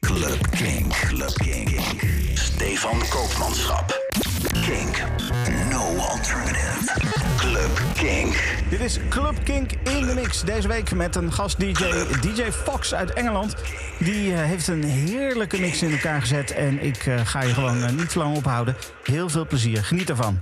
Club Kink. Club Kink. Stefan Koopmanschap. Kink. No alternative. Club Kink. Dit is Club Kink in de mix. Deze week met een gast-DJ, DJ Fox uit Engeland. Die eh, heeft een heerlijke mix in elkaar gezet. En ik eh, ga je gewoon eh, niet te lang ophouden. Heel veel plezier. Geniet ervan.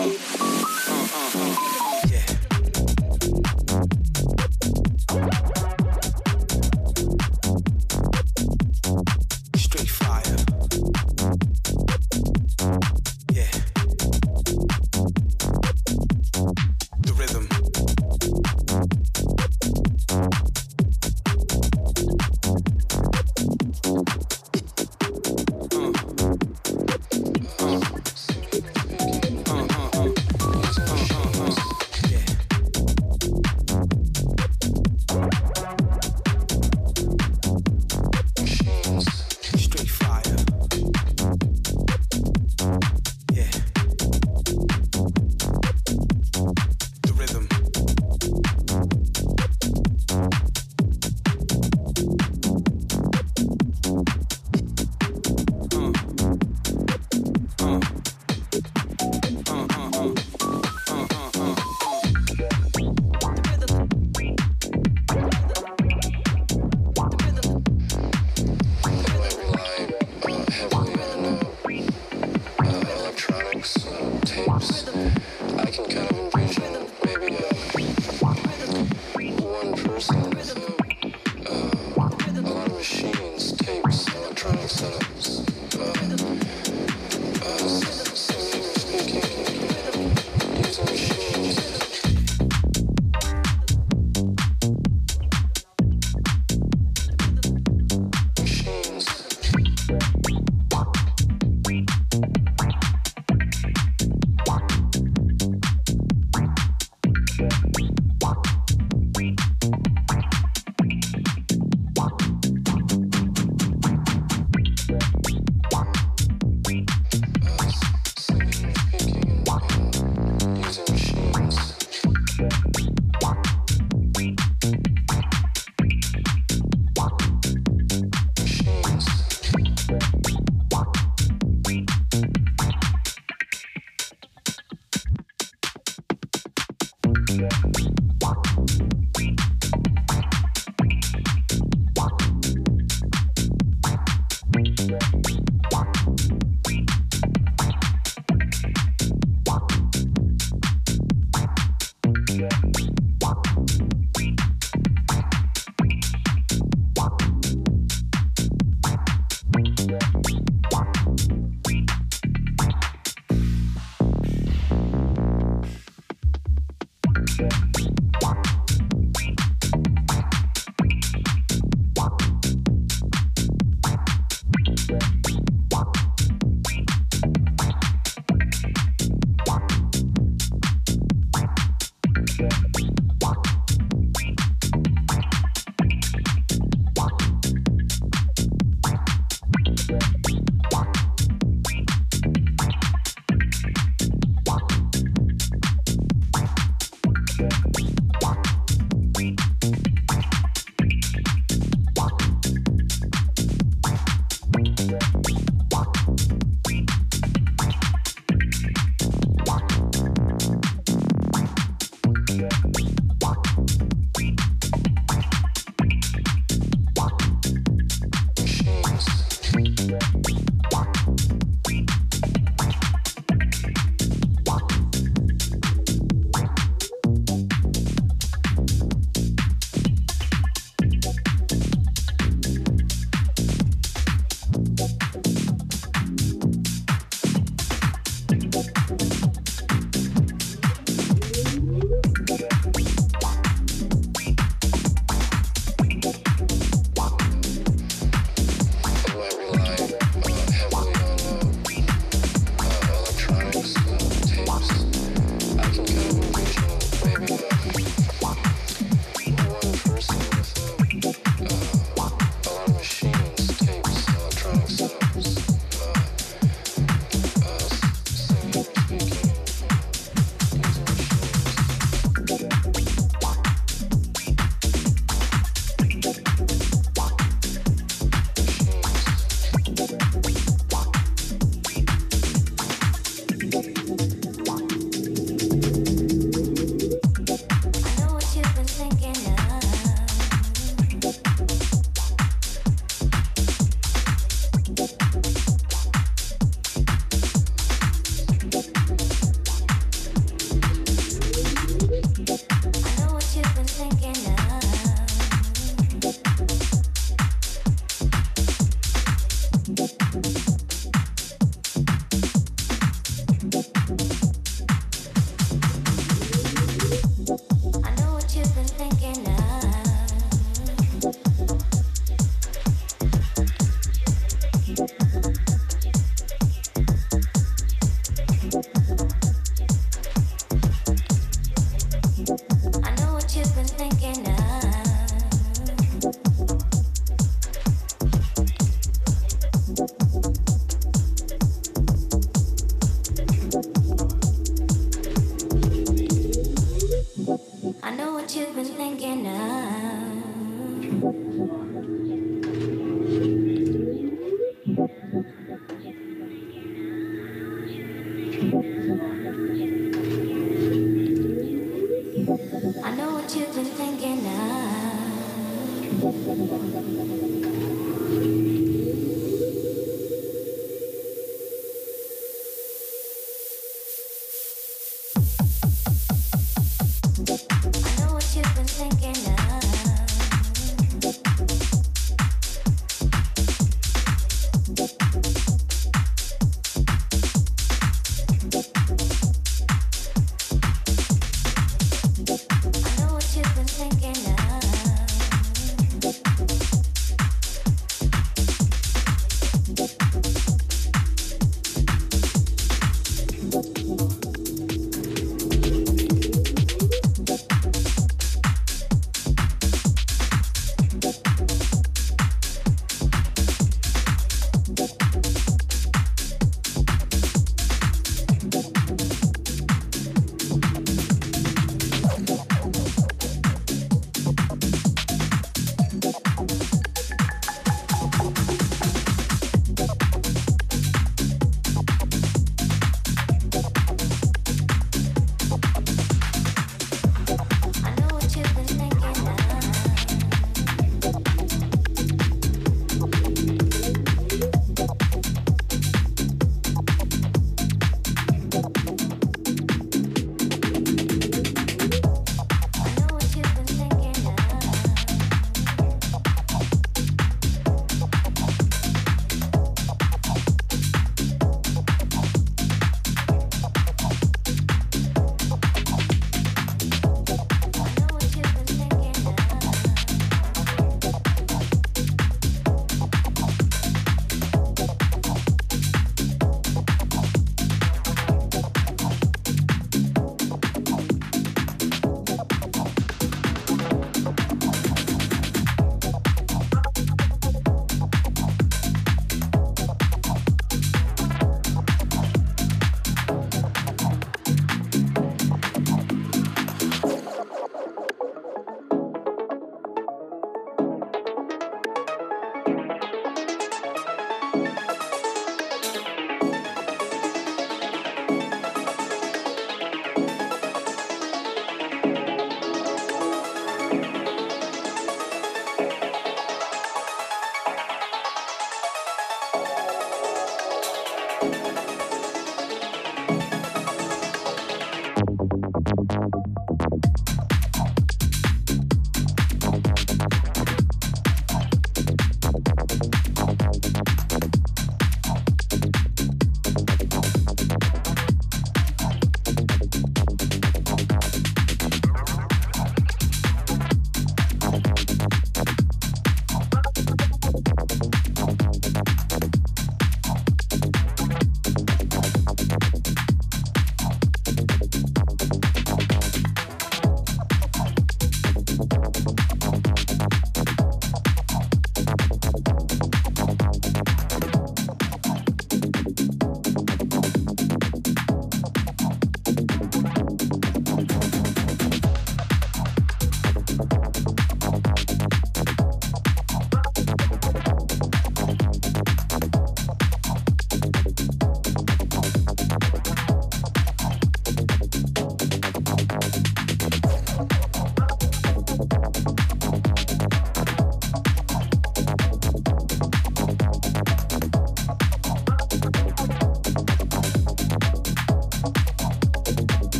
Uh,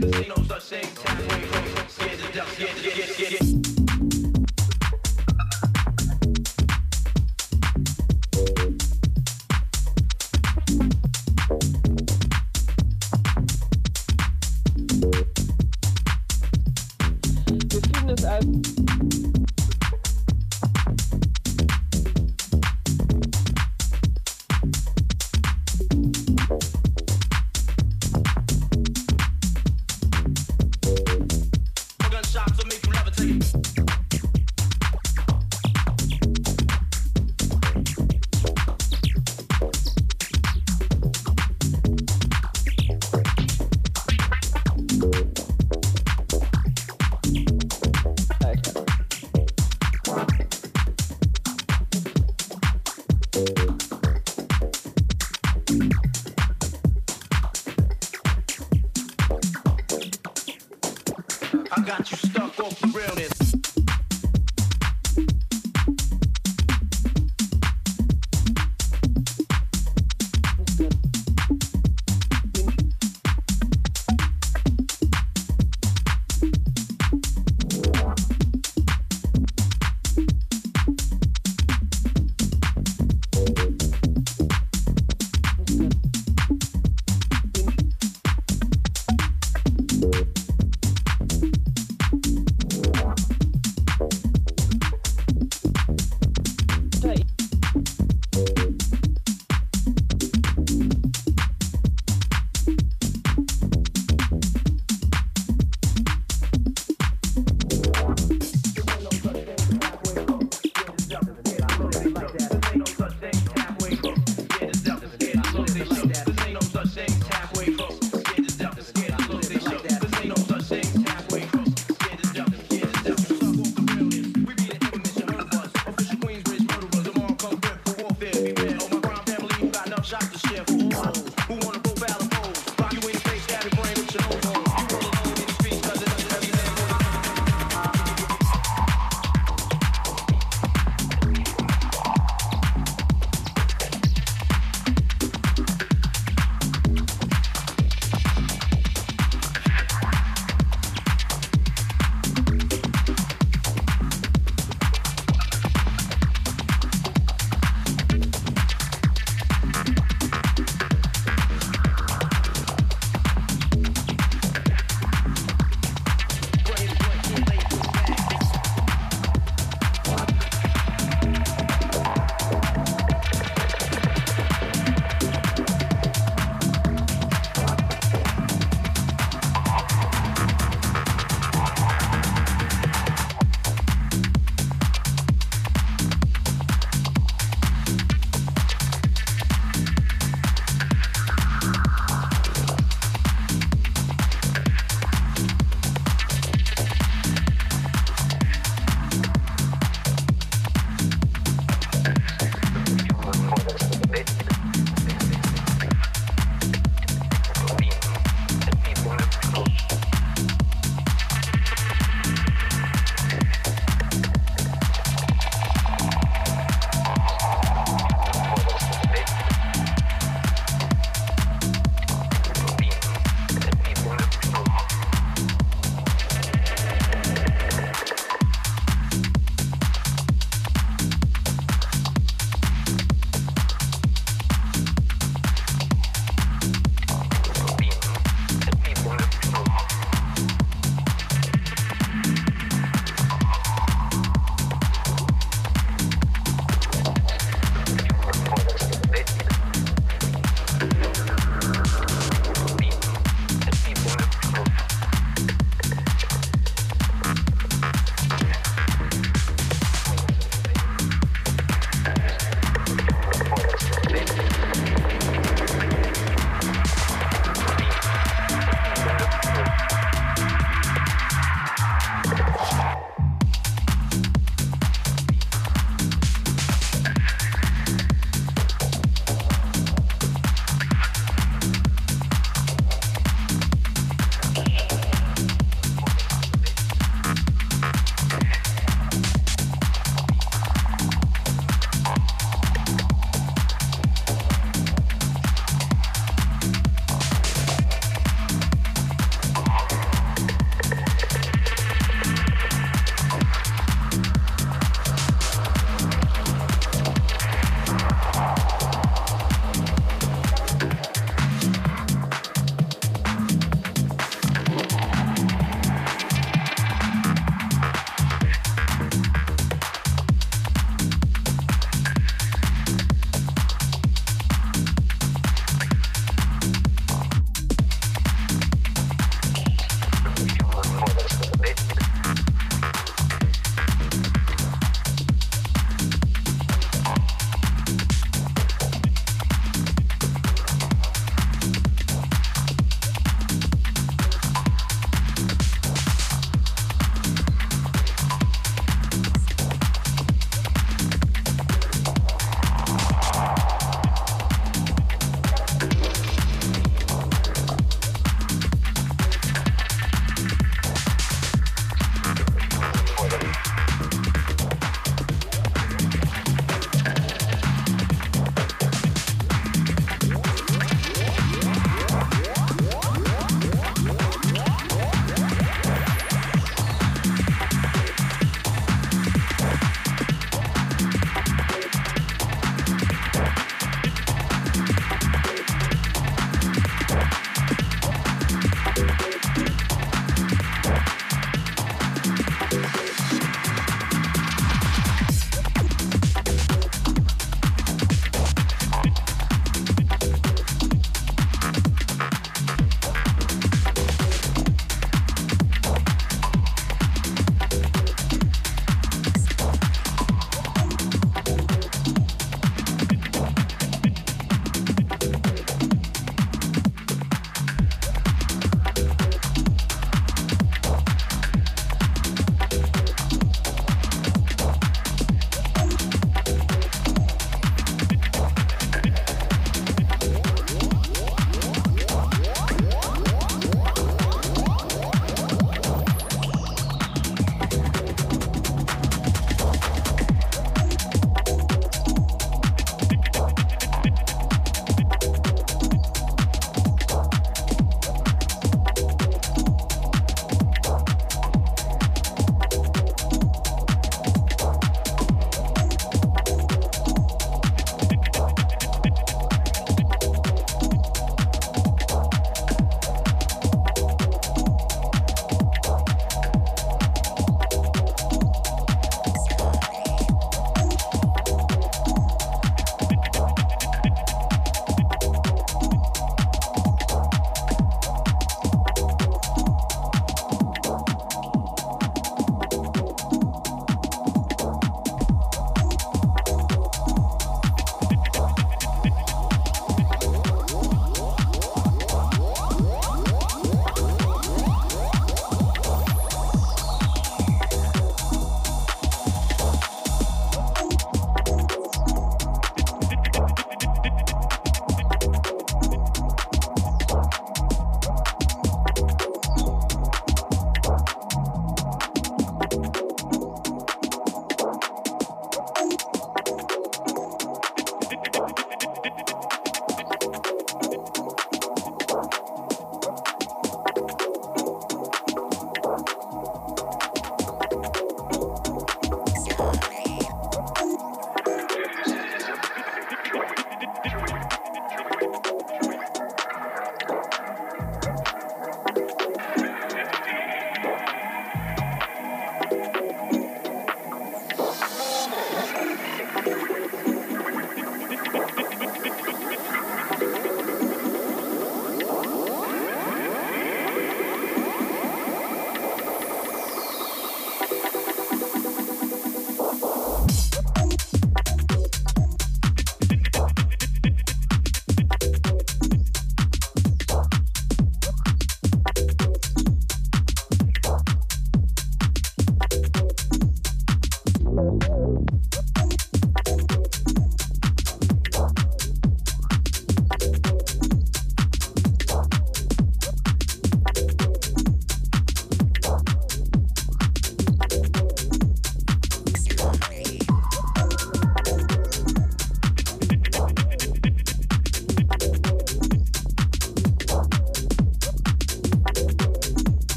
Casinos. Ain't no such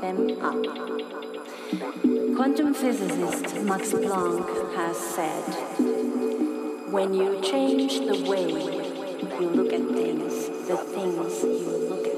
them up. Quantum physicist Max Planck has said, when you change the way you look at things, the things you look at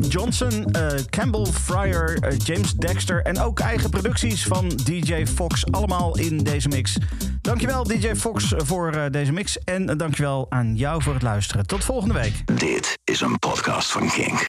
Johnson, uh, Campbell Fryer, uh, James Dexter en ook eigen producties van DJ Fox. Allemaal in deze mix. Dankjewel DJ Fox voor uh, deze mix en dankjewel aan jou voor het luisteren. Tot volgende week. Dit is een podcast van King.